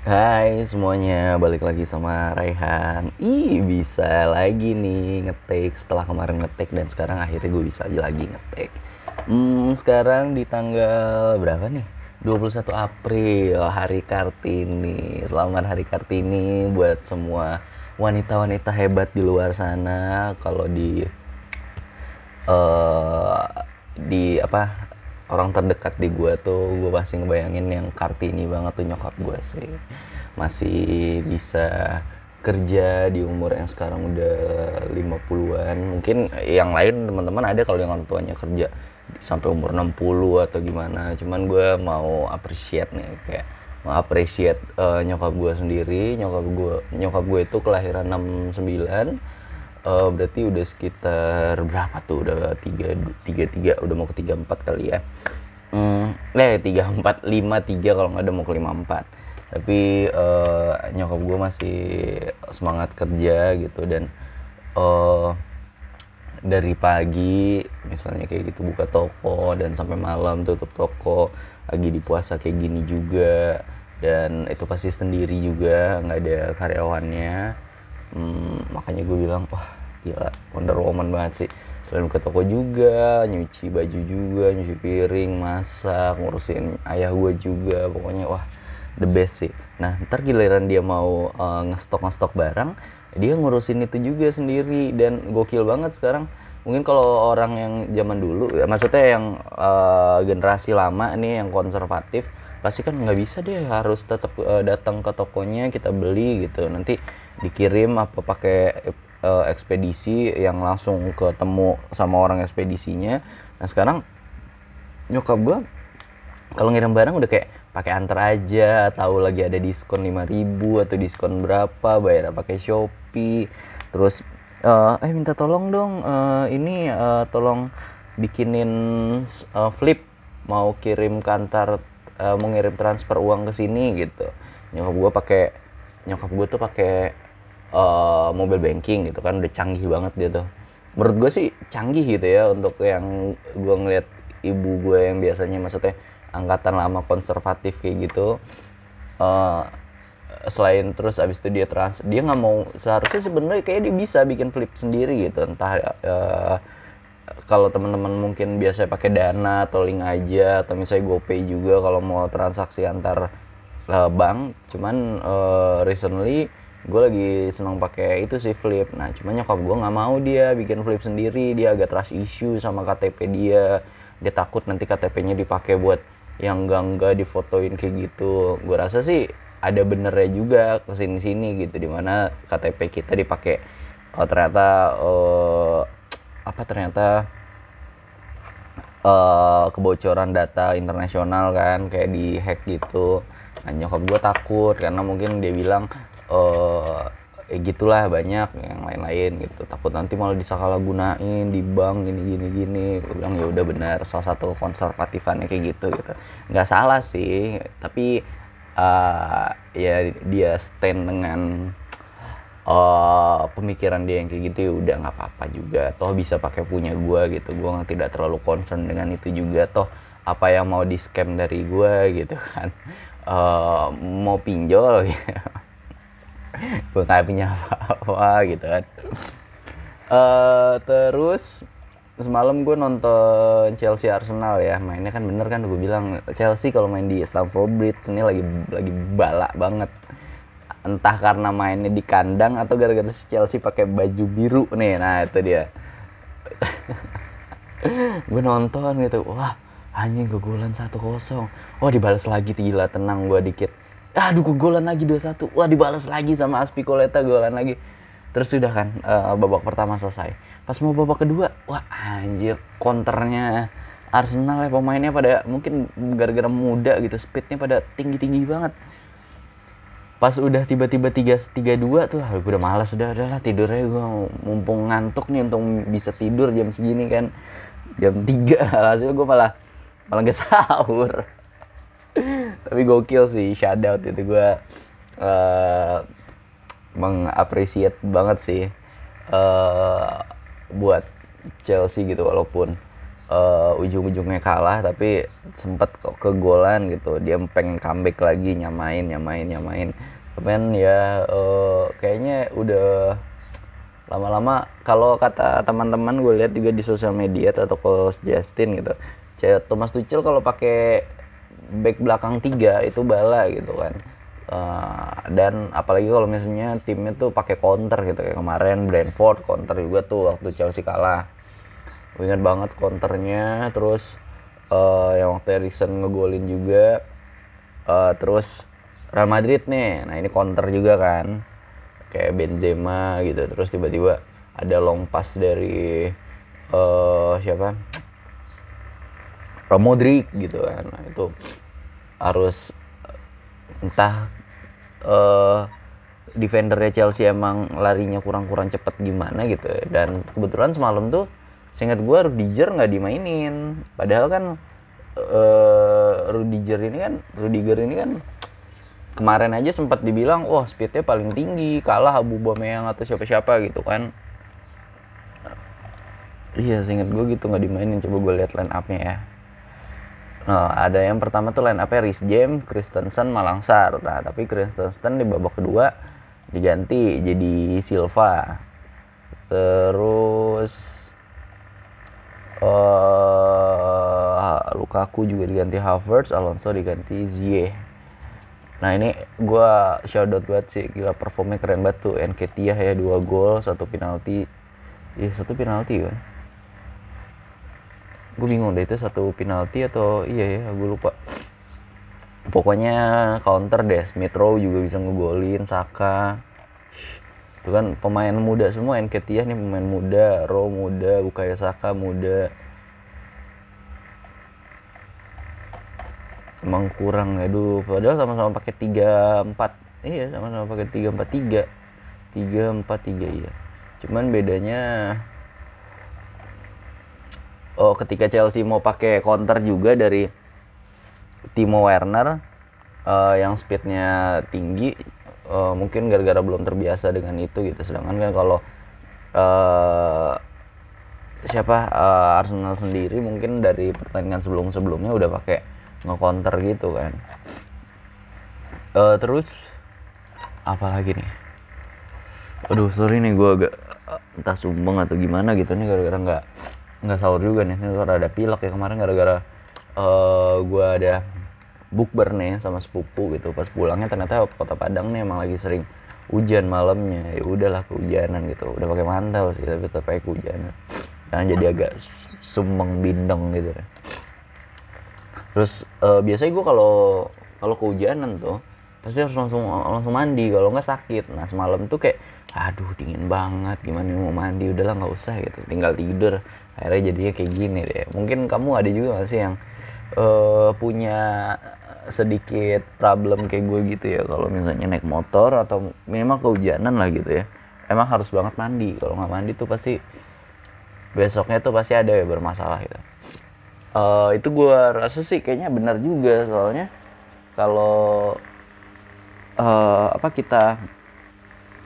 Hai semuanya, balik lagi sama Raihan. Ih bisa lagi nih ngetik. Setelah kemarin ngetik dan sekarang akhirnya gue bisa lagi ngetik. Hmm sekarang di tanggal berapa nih? 21 April, Hari Kartini. Selamat Hari Kartini buat semua wanita-wanita hebat di luar sana. Kalau di uh, di apa orang terdekat di gue tuh gue pasti ngebayangin yang kartini banget tuh nyokap gue sih. Masih bisa kerja di umur yang sekarang udah 50-an mungkin yang lain teman-teman ada kalau yang orang tuanya kerja sampai umur 60 atau gimana. Cuman gue mau appreciate nih kayak mau appreciate uh, nyokap gue sendiri. Nyokap gue nyokap gue itu kelahiran 69 uh, berarti udah sekitar berapa tuh? Udah tiga tiga tiga udah mau ke tiga empat kali ya? Hmm, eh tiga empat lima tiga kalau nggak ada mau ke lima empat. Tapi uh, nyokap gue masih semangat kerja gitu dan uh, dari pagi misalnya kayak gitu buka toko dan sampai malam tutup toko lagi di puasa kayak gini juga. Dan itu pasti sendiri juga nggak ada karyawannya hmm, makanya gue bilang wah gila Wonder Woman banget sih. Selain ke toko juga nyuci baju juga nyuci piring masak ngurusin ayah gue juga pokoknya wah the best sih. Nah ntar giliran dia mau uh, ngestok ngestok barang dia ngurusin itu juga sendiri dan gokil banget sekarang. Mungkin kalau orang yang zaman dulu ya maksudnya yang uh, generasi lama nih yang konservatif pasti kan nggak bisa deh harus tetap uh, datang ke tokonya kita beli gitu. Nanti dikirim apa pakai uh, ekspedisi yang langsung ketemu sama orang ekspedisinya. Nah sekarang nyokap gue kalau ngirim barang udah kayak pakai antar aja tahu lagi ada diskon 5000 atau diskon berapa bayar pakai Shopee. Terus uh, eh minta tolong dong uh, ini uh, tolong bikinin uh, flip. Mau kirim ke antar uh, mau ngirim transfer uang ke sini gitu. Nyokap gue pakai nyokap gue tuh pakai uh, mobile banking gitu kan udah canggih banget dia tuh. Menurut gue sih canggih gitu ya untuk yang gue ngeliat ibu gue yang biasanya maksudnya angkatan lama konservatif kayak gitu. Uh, selain terus abis itu dia trans dia nggak mau seharusnya sebenarnya kayak dia bisa bikin flip sendiri gitu. Entah uh, kalau teman-teman mungkin biasa pakai dana atau link aja atau misalnya GoPay juga kalau mau transaksi antar uh, bank. Cuman uh, recently gue lagi senang pakai itu sih flip. Nah cuman nyokap gue nggak mau dia bikin flip sendiri. Dia agak trust issue sama KTP dia. Dia takut nanti KTP-nya dipakai buat yang enggak enggak difotoin kayak gitu. Gue rasa sih ada benernya juga ke sini sini gitu di mana KTP kita dipakai. Oh, ternyata uh, apa ternyata uh, kebocoran data internasional kan kayak di hack gitu. Nah nyokap gue takut karena mungkin dia bilang uh, eh, gitulah banyak yang lain-lain gitu. Takut nanti malah disalahgunain di bank gini gini gini. Gue bilang ya udah benar salah satu konservatifannya kayak gitu gitu. Nggak salah sih tapi uh, ya dia stand dengan uh, pemikiran dia yang kayak gitu ya udah nggak apa-apa juga. Toh bisa pakai punya gue gitu. Gue tidak terlalu concern dengan itu juga. Toh apa yang mau di scam dari gue gitu kan. Uh, mau pinjol gitu. gue nggak punya apa-apa gitu kan. Uh, terus semalam gue nonton Chelsea Arsenal ya. Mainnya kan bener kan gue bilang Chelsea kalau main di Stamford Bridge ini lagi lagi balak banget entah karena mainnya di kandang atau gara-gara si Chelsea pakai baju biru nih. Nah itu dia. Gue nonton gitu. Wah anjing kegolan satu kosong. Wah dibalas lagi. Gila tenang gue dikit. Aduh kegolan lagi dua satu. Wah dibalas lagi sama Aspicoleta golan lagi. Terus sudah kan uh, babak pertama selesai. Pas mau babak kedua wah anjir konternya Arsenal ya pemainnya pada mungkin gara-gara muda gitu speednya pada tinggi-tinggi banget pas udah tiba-tiba tiga tiga dua tuh gue udah malas udah udahlah tidurnya gue mumpung ngantuk nih untuk bisa tidur jam segini kan. Jam tiga hasil gue malah malah gak sahur. Tapi gokil sih shout out itu gue uh, mengapresiat banget sih uh, buat Chelsea gitu walaupun uh, ujung-ujungnya kalah tapi sempet kok kegolan gitu. Dia pengen comeback lagi nyamain nyamain nyamain. Cuman ya uh, kayaknya udah lama-lama kalau kata teman-teman gue lihat juga di sosial media atau coach Justin gitu Thomas Tuchel kalau pakai back belakang tiga itu bala gitu kan. Uh, dan apalagi kalau misalnya timnya tuh pakai counter gitu kayak kemarin Brentford counter juga tuh waktu Chelsea kalah gue ingat banget counternya terus uh, yang waktu Erikson ngegolin juga uh, terus Real Madrid nih. Nah ini counter juga kan kayak Benzema gitu. Terus tiba-tiba ada long pass dari uh, siapa? Modric gitu kan. Nah, itu harus entah uh, defendernya Chelsea emang larinya kurang-kurang cepet gimana gitu dan kebetulan semalam tuh seingat gue Rudiger nggak dimainin padahal kan uh, Rudiger ini kan Rudiger ini kan kemarin aja sempat dibilang wah speednya paling tinggi kalah Abu Bameyang atau siapa-siapa gitu kan iya seinget gue gitu nggak dimainin coba gue lihat line upnya ya Nah, ada yang pertama tuh line up-nya Rhys James, Christensen, Malangsar. Nah, tapi Christensen di babak kedua diganti jadi Silva. Terus uh, Lukaku juga diganti Havertz, Alonso diganti Ziyech. Nah ini gue shout out buat sih gila performnya keren banget tuh. Enketia ya dua gol satu penalti. Iya satu penalti kan gue bingung deh itu satu penalti atau iya ya gue lupa. Pokoknya counter deh Smith Rowe juga bisa ngegolin Saka itu kan pemain muda semua Enketia nih pemain muda Rowe muda Bukayo Saka muda. Emang kurang ya dulu padahal sama-sama pakai tiga empat iya sama-sama pakai tiga empat tiga tiga empat tiga iya. Cuman bedanya oh ketika Chelsea mau pakai counter juga dari Timo Werner uh, yang speednya tinggi uh, mungkin gara-gara belum terbiasa dengan itu gitu. Sedangkan kan kalau uh, siapa uh, Arsenal sendiri mungkin dari pertandingan sebelum-sebelumnya udah pakai nge-counter gitu kan. Uh, terus apa lagi nih? Aduh sorry nih gue agak entah sumbang atau gimana gitu nih gara-gara nggak nggak sahur juga nih. Ini ada pilek ya kemarin gara-gara uh, gue ada bukber nih sama sepupu gitu. Pas pulangnya ternyata kota Padang nih emang lagi sering hujan malamnya. Ya udahlah kehujanan gitu. Udah pakai mantel sih tapi tetap kayak kehujanan. Karena jadi agak sumeng bindeng gitu ya terus uh, biasanya gue kalau kalau kehujanan tuh pasti harus langsung langsung mandi. Kalau nggak sakit. Nah semalam tuh kayak aduh dingin banget. Gimana mau mandi? Udahlah nggak usah gitu. Tinggal tidur. Akhirnya jadinya kayak gini deh. Mungkin kamu ada juga sih yang uh, punya sedikit problem kayak gue gitu ya. Kalau misalnya naik motor atau memang kehujanan lah gitu ya. Emang harus banget mandi. Kalau nggak mandi tuh pasti besoknya tuh pasti ada ya bermasalah gitu. Uh, itu gue rasa sih kayaknya benar juga. Soalnya kalau uh, apa kita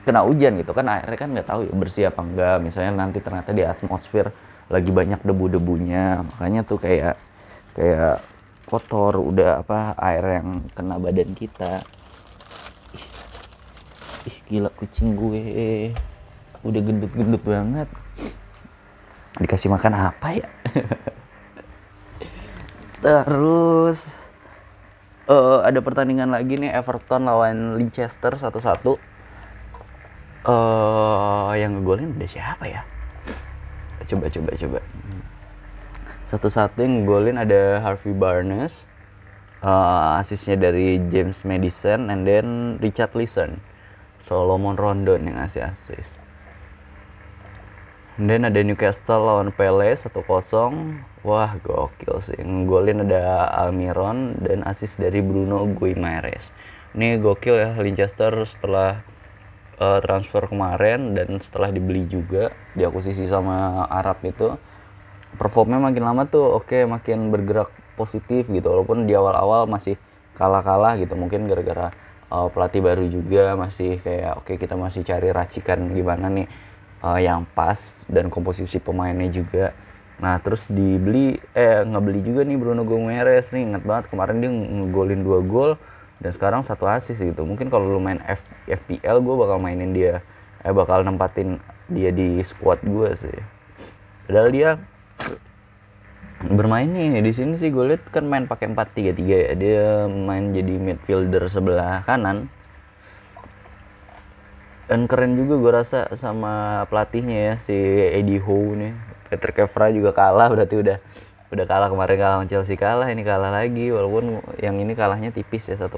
kena hujan gitu kan airnya kan nggak tahu ya bersih apa enggak misalnya nanti ternyata di atmosfer lagi banyak debu-debunya. Makanya tuh kayak kayak kotor udah apa air yang kena badan kita ih, ih gila kucing gue udah gendut-gendut banget dikasih makan apa ya Terus uh, ada pertandingan lagi nih Everton lawan Leicester satu-satu. Uh, yang ngegolin ada siapa ya? Coba coba coba. Satu-satu yang ngegolin ada Harvey Barnes. Uh, asisnya dari James Madison and then Richard Leeson. Solomon Rondon yang ngasih asis. Dan ada Newcastle lawan Pele 1-0. Wah, gokil sih. Golin ada Almiron dan asis dari Bruno Guimaraes. Ini gokil ya Leicester setelah uh, transfer kemarin dan setelah dibeli juga diakuisisi sama Arab itu performnya makin lama tuh oke okay, makin bergerak positif gitu. Walaupun di awal-awal masih kalah-kalah gitu. Mungkin gara-gara uh, pelatih baru juga masih kayak oke okay, kita masih cari racikan gimana nih uh, yang pas dan komposisi pemainnya juga. Nah terus dibeli eh ngebeli juga nih Bruno Gomes nih. Ingat banget kemarin dia ngegolin dua gol dan sekarang satu asis gitu. Mungkin kalau lu main F, FPL gue bakal mainin dia. Eh bakal nempatin dia di squad gue sih. Padahal dia bermain nih di sini sih gue liat kan main pakai 4-3-3 ya. Dia main jadi midfielder sebelah kanan. Dan keren juga gue rasa sama pelatihnya ya si Eddie Howe nih. Peter Kevra juga kalah berarti udah udah kalah kemarin kalah sama Chelsea kalah. Ini kalah lagi walaupun yang ini kalahnya tipis ya 1-0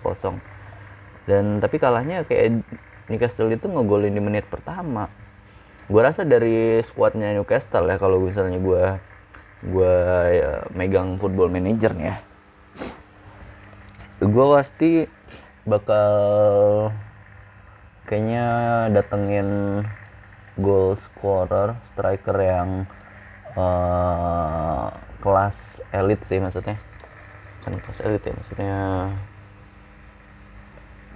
dan tapi kalahnya kayak Newcastle itu ngegolin di menit pertama gue rasa dari squadnya Newcastle ya kalau misalnya gue gue ya, megang football manager nih ya. Gue pasti bakal kayaknya datengin goal scorer striker yang uh, kelas elit sih maksudnya. Kan kelas elit ya maksudnya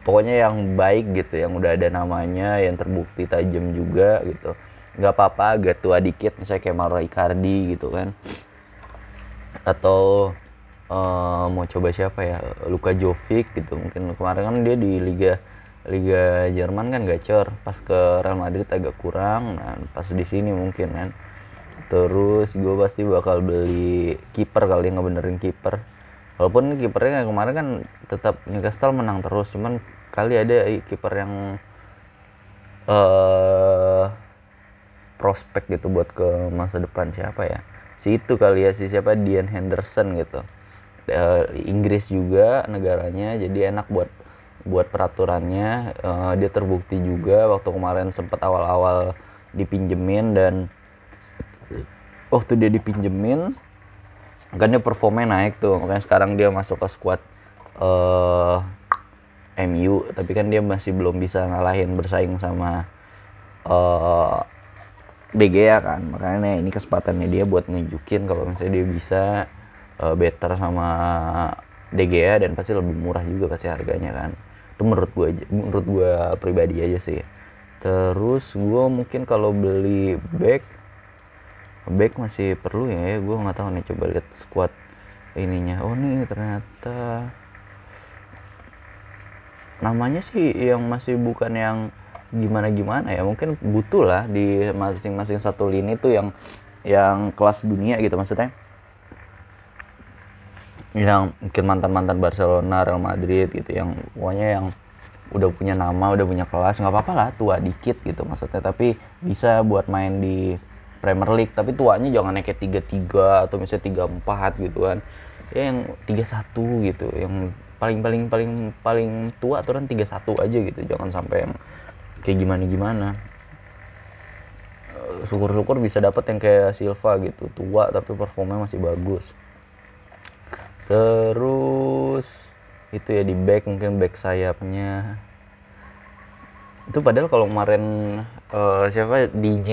pokoknya yang baik gitu yang udah ada namanya yang terbukti tajam juga gitu. Nggak apa-apa agak tua dikit misalnya kayak Mauro Icardi gitu kan. Atau uh, mau coba siapa ya? Luka Jovic gitu mungkin. Kemarin kan dia di Liga Liga Jerman kan gacor pas ke Real Madrid agak kurang nah pas di sini mungkin kan. Terus gue pasti bakal beli kiper kali ngebenerin kiper walaupun kipernya kemarin kan tetap Newcastle menang terus cuman kali ada kiper yang uh, prospek gitu buat ke masa depan siapa ya? Si itu kali ya si siapa? Dian Henderson gitu. Uh, Inggris juga negaranya jadi enak buat buat peraturannya. Uh, dia terbukti juga waktu kemarin sempat awal-awal dipinjemin dan waktu dia dipinjemin kan dia performnya naik tuh makanya sekarang dia masuk ke squad uh, eh, MU tapi kan dia masih belum bisa ngalahin bersaing sama uh, eh, BG ya kan. Makanya ini kesempatannya dia buat nunjukin kalau misalnya dia bisa uh, better sama DGA dan pasti lebih murah juga pasti harganya kan. Itu menurut gue menurut gue pribadi aja sih. Terus gue mungkin kalau beli back back masih perlu ya, ya. Gue nggak tahu nih coba lihat squad ininya. Oh nih ternyata namanya sih yang masih bukan yang gimana gimana ya. Mungkin butuh lah di masing-masing satu lini tuh yang yang kelas dunia gitu maksudnya. Yang mungkin mantan-mantan Barcelona, Real Madrid gitu yang pokoknya yang udah punya nama, udah punya kelas nggak apa-apa lah tua dikit gitu maksudnya. Tapi bisa buat main di Premier League tapi tuanya jangan naik tiga tiga atau misalnya tiga empat gitu kan. Ya yang tiga satu gitu yang paling paling paling paling tua aturan tiga satu aja gitu jangan sampai yang kayak gimana gimana eh, syukur-syukur bisa dapat yang kayak Silva gitu tua tapi performanya masih bagus. Terus itu ya di back mungkin back sayapnya. Itu padahal kalau kemarin uh, siapa DJ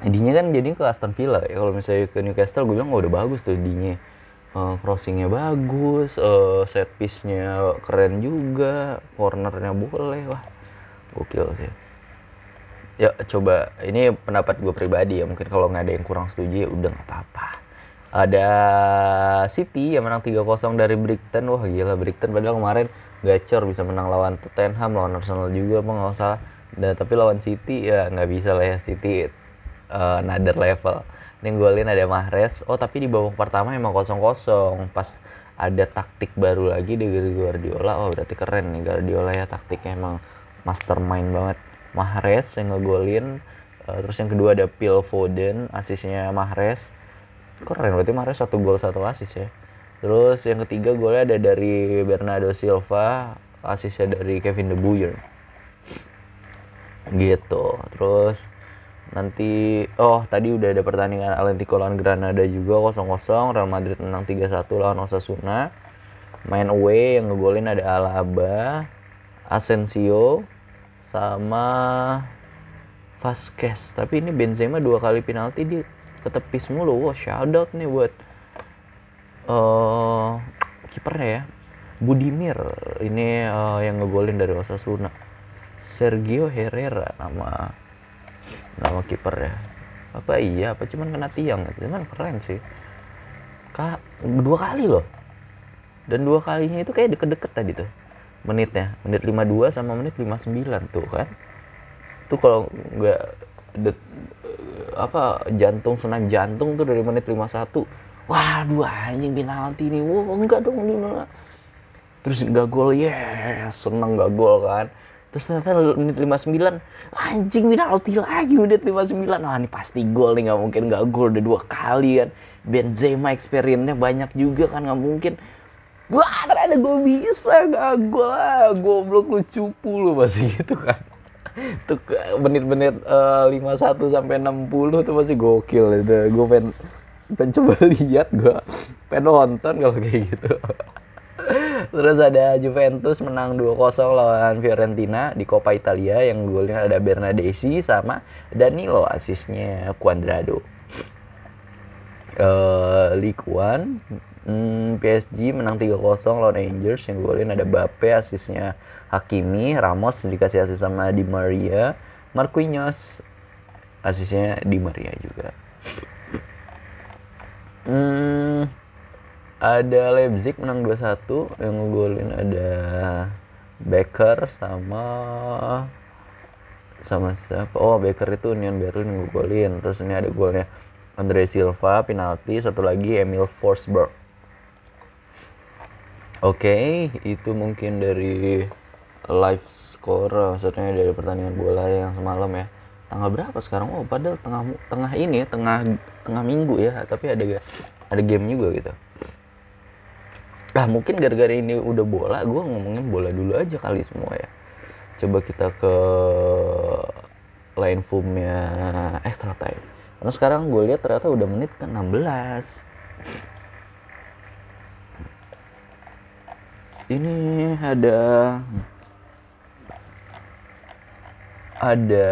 Dinya kan jadi ke Aston Villa ya. Kalau misalnya ke Newcastle gue bilang oh udah bagus tuh Dinya. Uh, crossingnya bagus uh, set piece nya keren juga cornernya boleh wah gokil sih. Ya coba ini pendapat gue pribadi ya mungkin kalau nggak ada yang kurang setuju ya udah nggak apa-apa. Ada City yang menang 3-0 dari Brighton. Wah gila Brighton padahal kemarin gacor bisa menang lawan Tottenham lawan Arsenal juga apa nggak dan tapi lawan City ya nggak bisa lah ya City uh, another level. Ini golin ada Mahrez. Oh tapi di babak pertama emang kosong kosong pas ada taktik baru lagi dari Guardiola oh berarti keren nih Guardiola ya taktiknya emang mastermind banget. Mahrez yang ngegolin uh, terus yang kedua ada Phil Foden asisnya Mahrez. Keren berarti Mahrez satu gol satu asis ya. Terus yang ketiga golnya ada dari Bernardo Silva asisnya dari Kevin De Bruyne. Gitu. Terus nanti oh tadi udah ada pertandingan Atletico lawan Granada juga 0-0 Real Madrid menang 3-1 lawan Osasuna. Main away yang ngegolin ada Alaba Asensio sama Vasquez. Tapi ini Benzema dua kali penalti dia ketepis mulu. Wow shout out nih buat uh, kipernya ya. Budimir ini uh, yang ngegolin dari Osasuna. Sergio Herrera nama nama kiper ya. Apa iya? Apa cuman kena tiang gitu? Cuman keren sih. Kak dua kali loh. Dan dua kalinya itu kayak deket-deket tadi tuh menitnya. Menit 52 sama menit 59 tuh kan. Tuh kalau nggak apa jantung senam jantung tuh dari menit 51 wah dua anjing penalti nih. Wah enggak dong ini terus nggak gol yes, seneng nggak gol kan terus ternyata menit 59 anjing penalti lagi menit 59 wah ini pasti gol nih nggak mungkin nggak gol udah dua kali kan. Benzema experience-nya banyak juga kan nggak mungkin. Wah ternyata gue bisa nggak gol. Ah goblok lu cupu lu masih gitu kan. Tuh menit-menit uh, 51 sampai 60 tuh masih gokil itu. Gue pengen pengen coba lihat gue pengen nonton kalau kayak gitu Terus ada Juventus menang 2-0 lawan Fiorentina di Coppa Italia yang golnya ada Bernadesi sama Danilo asisnya Cuadrado. Uh, One hmm, PSG menang 3-0 lawan Rangers yang golin ada Bape asisnya Hakimi, Ramos dikasih asis sama Di Maria, Marquinhos asisnya Di Maria juga. Hmm, ada Leipzig menang 2-1 yang ngegolin ada Becker sama sama siapa? Oh Becker itu Union Berlin ngegolin. Terus ini ada golnya Andre Silva penalti. Satu lagi Emil Forsberg. Oke okay, itu mungkin dari live score maksudnya dari pertandingan bola yang semalam ya. Tanggal berapa sekarang? Oh padahal tengah tengah ini ya tengah tengah minggu ya. Tapi ada ada game juga gitu Nah mungkin gara-gara ini udah bola, gue ngomongin bola dulu aja kali semua ya. Coba kita ke line foamnya extra time. Karena sekarang gue lihat ternyata udah menit ke 16. Ini ada ada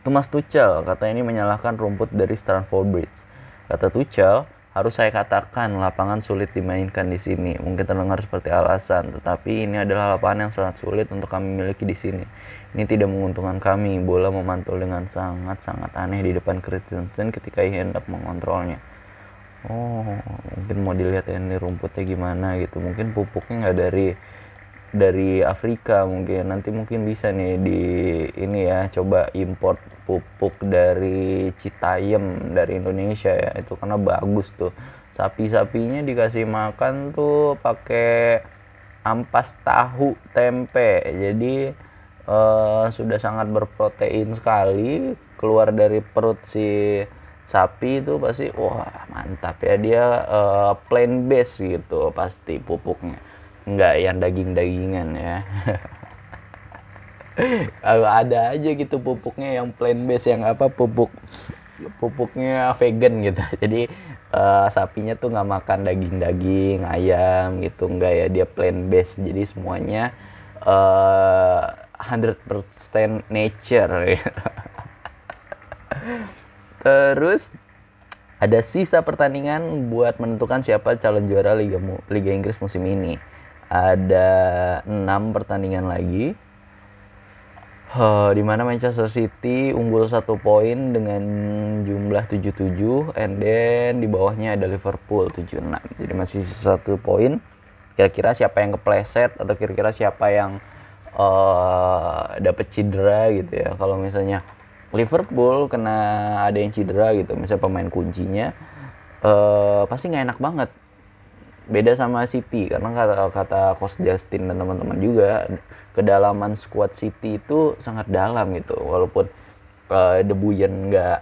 Thomas Tuchel kata ini menyalahkan rumput dari Stanford Bridge. Kata Tuchel, harus saya katakan lapangan sulit dimainkan di sini. Mungkin terdengar seperti alasan, tetapi ini adalah lapangan yang sangat sulit untuk kami miliki di sini. Ini tidak menguntungkan kami. Bola memantul dengan sangat-sangat aneh di depan Christensen ketika ia hendak mengontrolnya. Oh, mungkin mau dilihat ini rumputnya gimana gitu. Mungkin pupuknya nggak dari dari Afrika mungkin. Nanti mungkin bisa nih di ini ya coba import pupuk dari Citayam dari Indonesia ya. Itu karena bagus tuh. Sapi-sapinya dikasih makan tuh pakai ampas tahu tempe. Jadi uh, sudah sangat berprotein sekali. Keluar dari perut si sapi itu pasti wah mantap ya. Dia uh, plain base gitu pasti pupuknya nggak yang daging-dagingan ya. Kalau ada aja gitu pupuknya yang plain base yang apa pupuk pupuknya vegan gitu. Jadi uh, sapinya tuh nggak makan daging-daging ayam gitu enggak ya. Dia plain base. Jadi semuanya uh, eh, 100% nature. Terus ada sisa pertandingan buat menentukan siapa calon juara Liga Liga Inggris musim ini ada enam pertandingan lagi. Uh, di mana Manchester City unggul satu poin dengan jumlah 77 and then di bawahnya ada Liverpool 76 jadi masih satu poin. Kira-kira siapa yang kepleset atau kira-kira siapa yang uh, dapet cedera gitu ya. Kalau misalnya Liverpool kena ada yang cedera gitu. Misalnya pemain kuncinya uh, pasti nggak enak banget beda sama City karena kata kata Coach Justin dan teman-teman juga kedalaman squad City itu sangat dalam gitu. Walaupun uh, De Bruyne nggak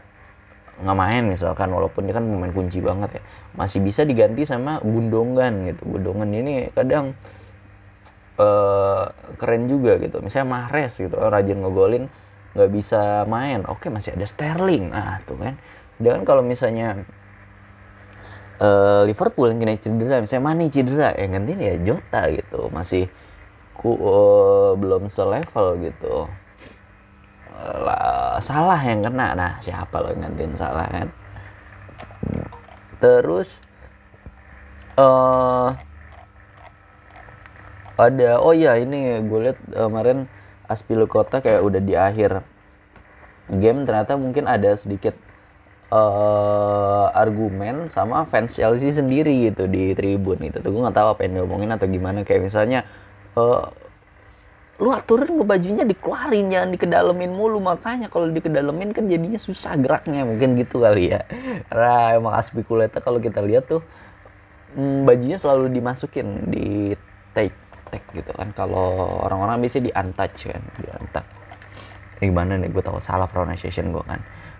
nggak main misalkan walaupun dia kan pemain kunci banget ya. Masih bisa diganti sama Gundongan gitu. Gundongan ini kadang uh, keren juga gitu. Misalnya Mahrez gitu rajin ngegolin nggak bisa main. Oke masih ada Sterling. Ah tuh kan. Dan kalau misalnya uh, Liverpool yang kena cedera misalnya Mane cedera yang gantiin ya Jota gitu. Masih ku uh, belum selevel gitu. Lah, salah yang kena. Nah siapa lo yang gantiin salah kan? Terus uh, ada oh iya ini gue lihat uh, kemarin Aspilukota kayak udah di akhir game ternyata mungkin ada sedikit uh, argumen sama fans Chelsea sendiri gitu di tribun itu. Tuh gue nggak tahu apa yang diomongin atau gimana. Kayak misalnya uh, lu aturin lu bajunya dikeluarin jangan dikedalemin mulu. Makanya kalau dikedalemin kan jadinya susah geraknya. Mungkin gitu kali ya. Karena emang Aspikuleta kalau kita lihat tuh hmm, bajunya selalu dimasukin di take take gitu kan. Kalau orang-orang bisa di untouch kan di untouch. Gimana nih? Gue tahu salah pronunciation gue kan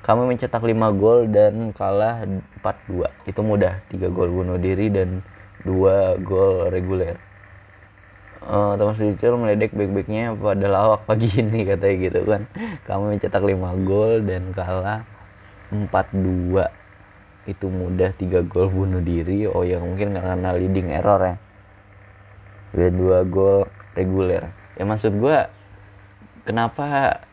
kami mencetak 5 gol dan kalah 4-2 itu mudah 3 gol bunuh diri dan 2 gol reguler. Uh, Thomas Tuchel meledek baik-baiknya pada lawak pagi ini katanya gitu kan. Kami mencetak 5 gol dan kalah 4-2 itu mudah 3 gol bunuh diri. Oh ya mungkin karena leading error ya. Dan 2 gol reguler. Ya maksud gue kenapa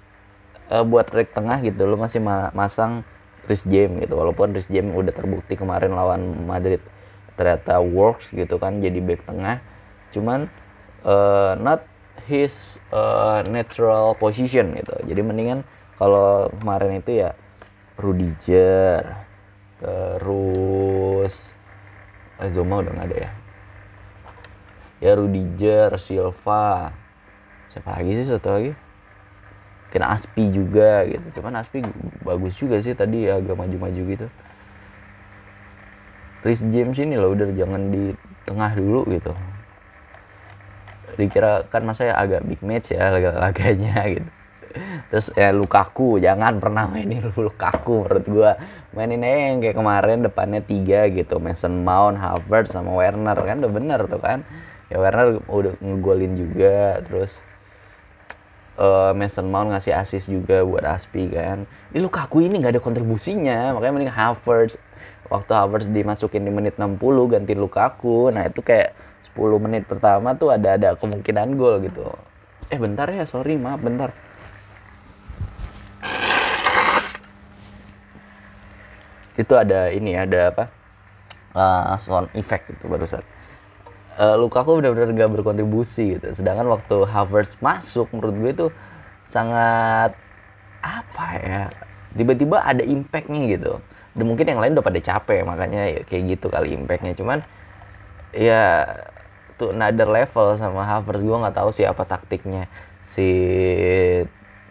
uh, buat rek tengah gitu lo masih ma masang Chris James gitu walaupun Chris James udah terbukti kemarin lawan Madrid ternyata works gitu kan jadi back tengah cuman uh, not his uh, natural position gitu. Jadi mendingan kalau kemarin itu ya Rudiger, terus eh, Zoma udah nggak ada ya. Ya Rudiger, Silva, siapa lagi sih satu lagi? Kena Aspi juga gitu. Cuman Aspi bagus juga sih tadi agak maju-maju gitu. Chris James ini loh udah jangan di tengah dulu gitu. Dikira kan masa ya agak big match ya laga-laganya gitu. Terus ya Lukaku jangan pernah mainin Lukaku menurut gua. Mainin aja yang kayak kemarin depannya tiga gitu. Mason Mount, Havertz sama Werner. Kan udah bener tuh kan. Ya Werner udah ngegolin juga terus uh, Mason Mount ngasih assist juga buat Aspi kan. Ini Lukaku ini nggak ada kontribusinya. Makanya mending Havertz. Waktu Havertz dimasukin di menit 60 ganti Lukaku. Nah itu kayak 10 menit pertama tuh ada ada kemungkinan gol gitu. Eh bentar ya sorry maaf bentar. Itu ada ini ada apa? Uh, sound effect itu barusan uh, Lukaku benar-benar gak berkontribusi gitu. Sedangkan waktu Havertz masuk menurut gue itu sangat apa ya tiba-tiba ada impactnya gitu. Dan mungkin yang lain udah pada capek makanya ya kayak gitu kali impactnya. Cuman ya tuh another level sama Havertz gue nggak tahu sih apa taktiknya. Si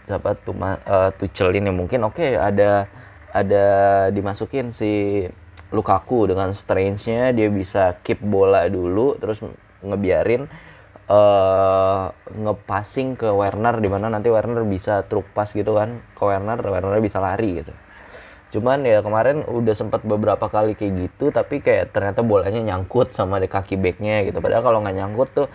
siapa tuh uh, Tuchel ini mungkin oke okay, ada ada dimasukin si Lukaku dengan strange-nya dia bisa keep bola dulu terus ngebiarin uh, ngepassing ke Werner di mana nanti Werner bisa truk pas gitu kan ke Werner Werner bisa lari gitu. Cuman ya kemarin udah sempat beberapa kali kayak gitu tapi kayak ternyata bolanya nyangkut sama di kaki backnya gitu. Padahal kalau nggak nyangkut tuh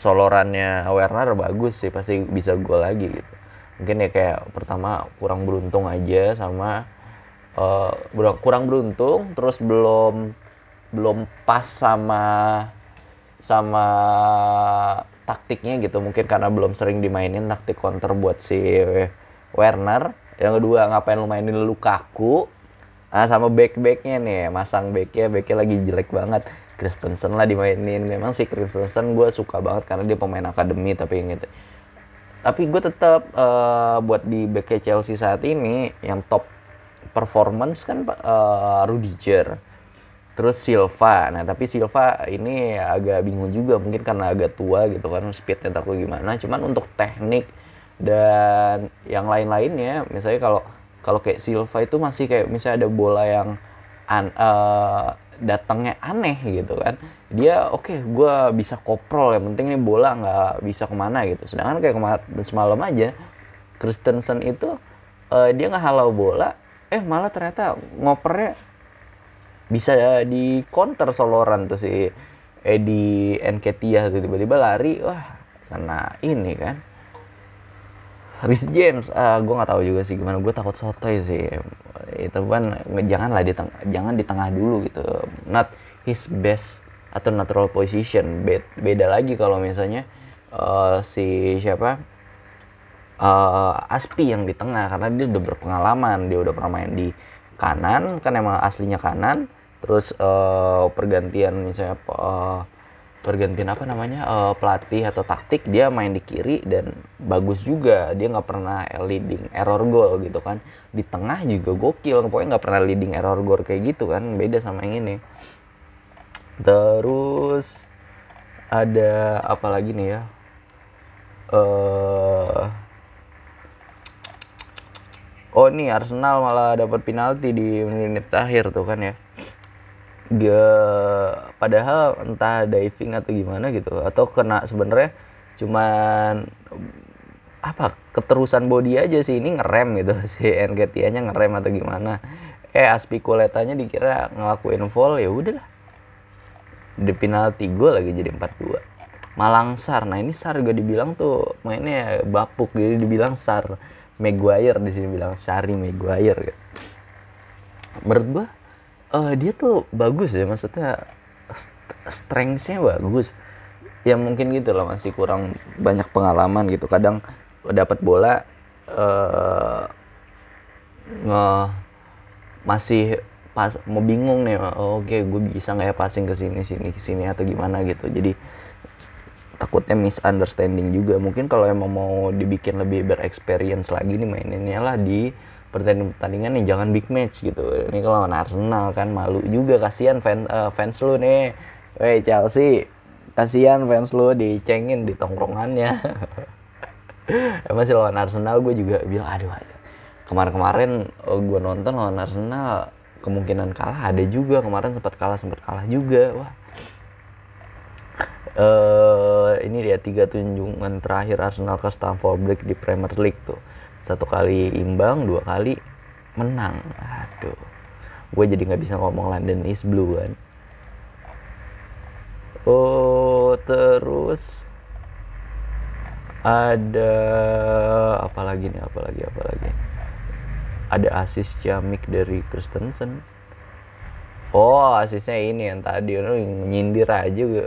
solorannya Werner bagus sih pasti bisa gol lagi gitu. Mungkin ya kayak pertama kurang beruntung aja sama uh, kurang beruntung terus belum belum pas sama sama taktiknya gitu. Mungkin karena belum sering dimainin taktik counter buat si Werner. Yang kedua ngapain lu mainin Lukaku? Ah, sama back backnya nih masang backnya. Backnya lagi jelek banget. Kristensen lah dimainin. Memang sih Kristensen gue suka banget karena dia pemain akademi tapi gitu tapi gue tetap uh, buat di back Chelsea saat ini yang top performance kan uh, Rudiger terus Silva. Nah tapi Silva ini agak bingung juga mungkin karena agak tua gitu kan speednya takut gimana. Cuman untuk teknik dan yang lain-lainnya misalnya kalau kalau kayak Silva itu masih kayak misalnya ada bola yang an, uh, datangnya aneh gitu kan. Dia oke okay, gue bisa koprol yang penting ini bola nggak bisa ke mana gitu. Sedangkan kayak semalam aja Kristensen itu uh, dia halau bola eh malah ternyata ngopernya bisa di counter soloran tuh si Edi Enketia tiba-tiba lari wah karena ini kan Rhys James, uh, ah, gue nggak tahu juga sih gimana. Gue takut sotoy sih. Itu kan jangan lah di tengah, jangan di tengah dulu gitu. Not his best atau natural position. Beda lagi kalau misalnya uh, si siapa uh, Aspi yang di tengah karena dia udah berpengalaman, dia udah pernah main di kanan kan emang aslinya kanan. Terus uh, pergantian misalnya uh, pergantian apa namanya uh, pelatih atau taktik dia main di kiri dan bagus juga. Dia nggak pernah leading error goal gitu kan. Di tengah juga gokil pokoknya nggak pernah leading error goal kayak gitu kan beda sama yang ini. Terus ada apa lagi nih ya? Uh, oh nih Arsenal malah dapat penalti di menit akhir tuh kan ya. Gak padahal entah diving atau gimana gitu atau kena sebenarnya cuman apa keterusan body aja sih. Ini ngerem gitu si nya ngerem atau gimana. Eh Aspikuletanya dikira ngelakuin foul ya udahlah di penalti gue lagi jadi 4-2 Malang Sar nah ini Sar juga dibilang tuh mainnya bapuk jadi dibilang Sar Maguire di sini bilang Sari Maguire menurut gue uh, dia tuh bagus ya maksudnya strengthsnya bagus. Ya mungkin gitu loh masih kurang banyak pengalaman gitu. Kadang dapat bola uh, nge masih pas mau bingung nih oh, oke okay, gue bisa nggak ya passing ke sini sini sini atau gimana gitu. Jadi takutnya misunderstanding juga. Mungkin kalau emang mau dibikin lebih berexperience lagi nih maininnya lah di pertandingan-pertandingan nih jangan big match gitu. Ini kalau Arsenal kan malu juga. Kasihan fans uh, fans lu nih. Woi Chelsea kasihan fans lu dicengin di tongkrongannya emang sih lawan Arsenal gue juga bilang aduh kemarin-kemarin oh, gue nonton lawan Arsenal kemungkinan kalah ada juga. Kemarin sempat kalah sempat kalah juga. Wah uh, ini dia tiga tunjungan terakhir Arsenal ke Stamford Bridge di Premier League tuh. Satu kali imbang dua kali menang. Aduh gue jadi nggak bisa ngomong London is blue kan oh terus ada apa lagi nih apa lagi apa lagi? Ada asis ciamik dari Kristensen oh asisnya ini yang tadi yang nyindir aja gue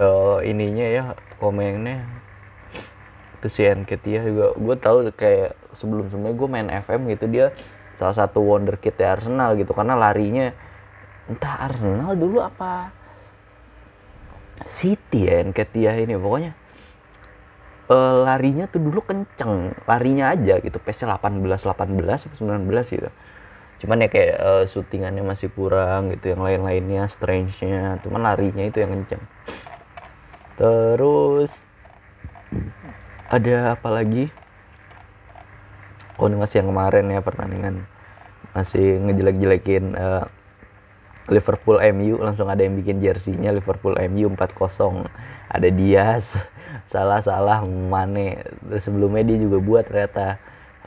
uh, ininya ya komennya. Itu si Enketia juga. Gue tahu kayak sebelum sebelumnya gue main FM gitu dia salah satu wonderkid ya Arsenal gitu. Karena larinya entah Arsenal dulu apa City ya Enketia ini. Pokoknya uh, larinya tuh dulu kenceng. Larinya aja gitu. PC 18 18 19 gitu. Cuman ya kayak uh, syutingannya masih kurang gitu. Yang lain-lainnya strange-nya. Cuman larinya itu yang kenceng terus ada apa lagi? Oh ini masih yang kemarin ya pertandingan. Masih ngejelek-jelekin uh, Liverpool MU langsung ada yang bikin jersinya Liverpool MU 4-0 ada Diaz salah-salah Mane. Sebelumnya dia juga buat ternyata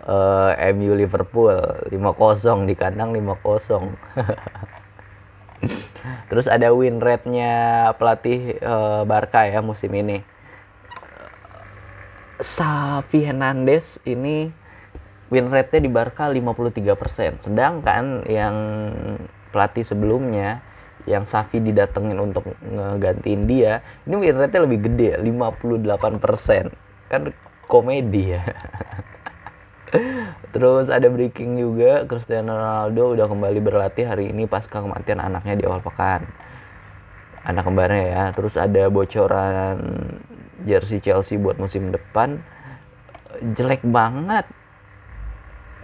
uh, eh, MU Liverpool 5-0 di kandang 5-0 terus ada win rate-nya pelatih uh, Barca ya musim ini Safi Hernandez ini win rate-nya di Barca 53%. Sedangkan yang pelatih sebelumnya yang Safi didatengin untuk ngegantiin dia, ini win rate-nya lebih gede, 58%. Kan komedi ya. Terus ada breaking juga, Cristiano Ronaldo udah kembali berlatih hari ini pasca kematian anaknya di awal pekan. Anak kembarnya ya. Terus ada bocoran jersey Chelsea buat musim depan. Jelek banget.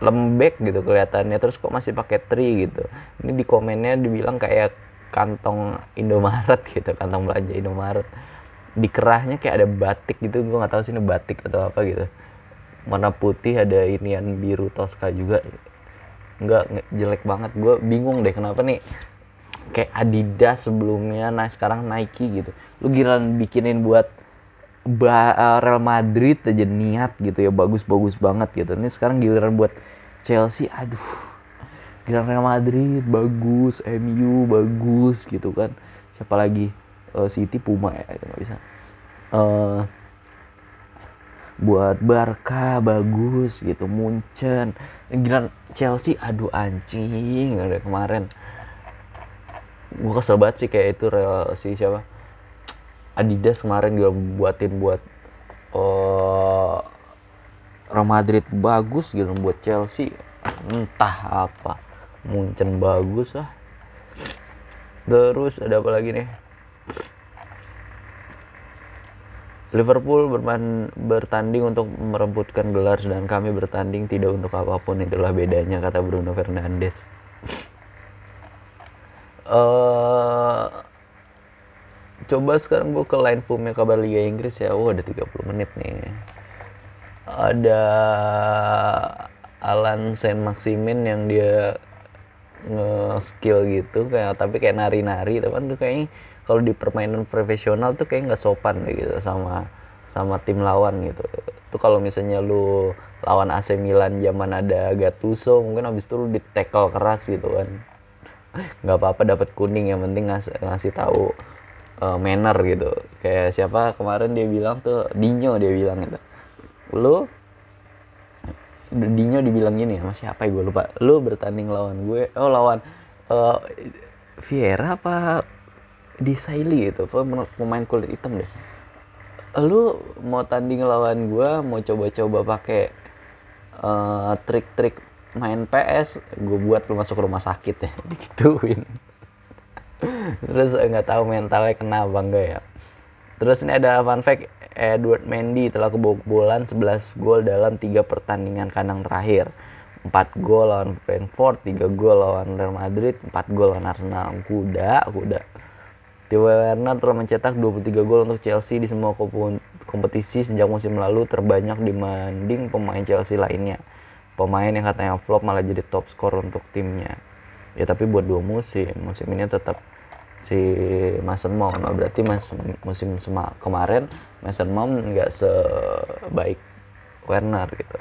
Lembek gitu kelihatannya. Terus kok masih pakai tri gitu. Ini di komennya dibilang kayak kantong Indomaret gitu kantong belanja Indomaret. Di kerahnya kayak ada batik gitu. Gue nggak tahu sih ini batik atau apa gitu warna putih ada inian biru Tosca juga nggak jelek banget gue bingung deh kenapa nih kayak Adidas sebelumnya nah sekarang Nike gitu lu giliran bikinin buat ba eh, Real Madrid aja niat gitu ya bagus-bagus banget gitu. Ini sekarang giliran buat Chelsea, aduh. Giliran Real Madrid bagus, MU bagus gitu kan. Siapa lagi? Uh, City Puma ya, itu nggak bisa. Uh, buat Barca bagus gitu, Munchen. Giliran Chelsea, aduh anjing ada kemarin. Gue kesel banget sih kayak itu Real si siapa? Adidas kemarin juga buatin buat uh, Real Madrid bagus gitu buat Chelsea entah apa Munchen bagus lah terus ada apa lagi nih Liverpool berman, bertanding untuk merebutkan gelar dan kami bertanding tidak untuk apa pun itulah bedanya kata Bruno Fernandes. uh, coba sekarang gue ke line formnya kabar Liga Inggris ya. Oh, ada 30 menit nih. Ada Alan Saint Maximin yang dia nge-skill gitu kayak tapi kayak nari-nari teman tuh kayaknya kalau di permainan profesional tuh kayak nggak sopan gitu sama sama tim lawan gitu. Tuh kalau misalnya lu lawan AC Milan zaman ada Gattuso mungkin abis itu lu di tackle keras gitu kan. Nggak apa-apa dapat kuning yang penting ngasih, ngasih tahu uh, manner gitu. Kayak siapa kemarin dia bilang tuh Dinyo dia bilang gitu. Lu Dinyo dibilang gini sama siapa ya? Gue lupa. Lu bertanding lawan gue oh lawan uh, Vieira apa di Saili gitu pemain kulit hitam deh lu mau tanding lawan gue mau coba-coba pakai uh, trik-trik main PS gue buat lu masuk rumah sakit ya digituin terus nggak tahu mentalnya kena apa ya terus ini ada fun fact Edward Mendy telah kebobolan 11 gol dalam tiga pertandingan kandang terakhir 4 gol lawan Brentford, 3 gol lawan Real Madrid, 4 gol lawan Arsenal. Kuda, kuda. Timo Werner telah mencetak 23 gol untuk Chelsea di semua kompetisi sejak musim lalu terbanyak dibanding pemain Chelsea lainnya. Pemain yang katanya flop malah jadi top skor untuk timnya. Ya tapi buat dua musim, musim ini tetap si Mason Mount. Nah, berarti mas, musim sema, kemarin Mason Mount nggak sebaik Werner gitu.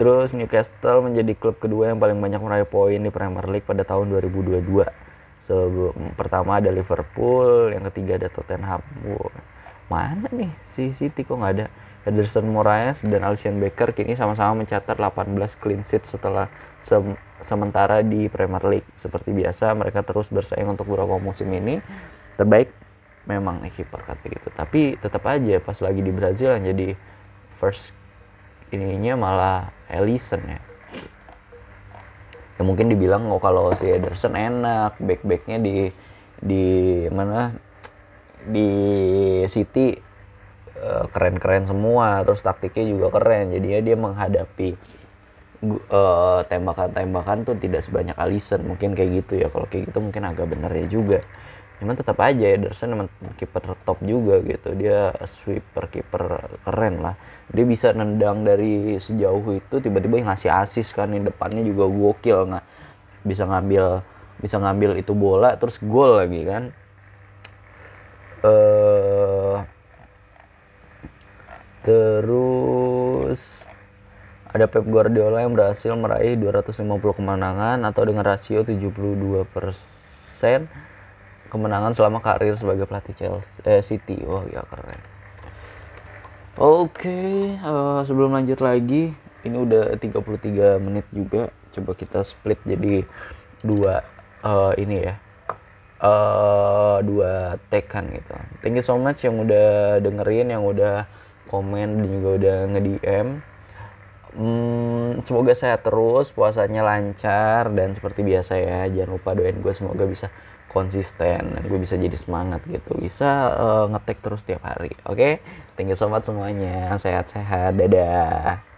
Terus Newcastle menjadi klub kedua yang paling banyak meraih poin di Premier League pada tahun 2022 sebelum pertama ada Liverpool yang ketiga ada Tottenham. Wow. mana nih si City kok nggak ada? Ederson Moraes dan Alisson Becker kini sama-sama mencatat 18 clean sheet setelah se sementara di Premier League. Seperti biasa mereka terus bersaing untuk beberapa musim ini. Terbaik memang nih kiper kata gitu. Tapi tetap aja pas lagi di Brazil yang jadi first ininya malah Alisson ya ya mungkin dibilang oh kalau si Ederson enak back backnya di di mana di City uh, keren-keren semua terus taktiknya juga keren. Jadinya dia menghadapi uh, tembakan-tembakan tuh tidak sebanyak Alisson. Mungkin kayak gitu ya kalau kayak gitu mungkin agak bener ya juga cuman tetap aja Ederson emang kiper top juga gitu. Dia sweeper kiper keren lah. Dia bisa nendang dari sejauh itu tiba-tiba ngasih asis kan di depannya juga gokil. Nggak bisa ngambil bisa ngambil itu bola terus gol lagi kan. Uh, terus ada Pep Guardiola yang berhasil meraih 250 kemenangan atau dengan rasio 72 persen kemenangan selama karir sebagai pelatih Chelsea eh, City. Wah, ya keren. Oke, okay, uh, eh, sebelum lanjut lagi, ini udah 33 menit juga. Coba kita split jadi dua uh, ini ya. Uh, dua tekan gitu. Thank you so much yang udah dengerin, yang udah komen dan juga udah nge-DM. Hmm, semoga sehat terus, puasanya lancar dan seperti biasa ya, jangan lupa doain gue semoga bisa konsisten dan gue bisa jadi semangat gitu. Bisa uh, ngetek terus tiap hari oke? Okay? thank you so much semuanya. Sehat-sehat. Dadah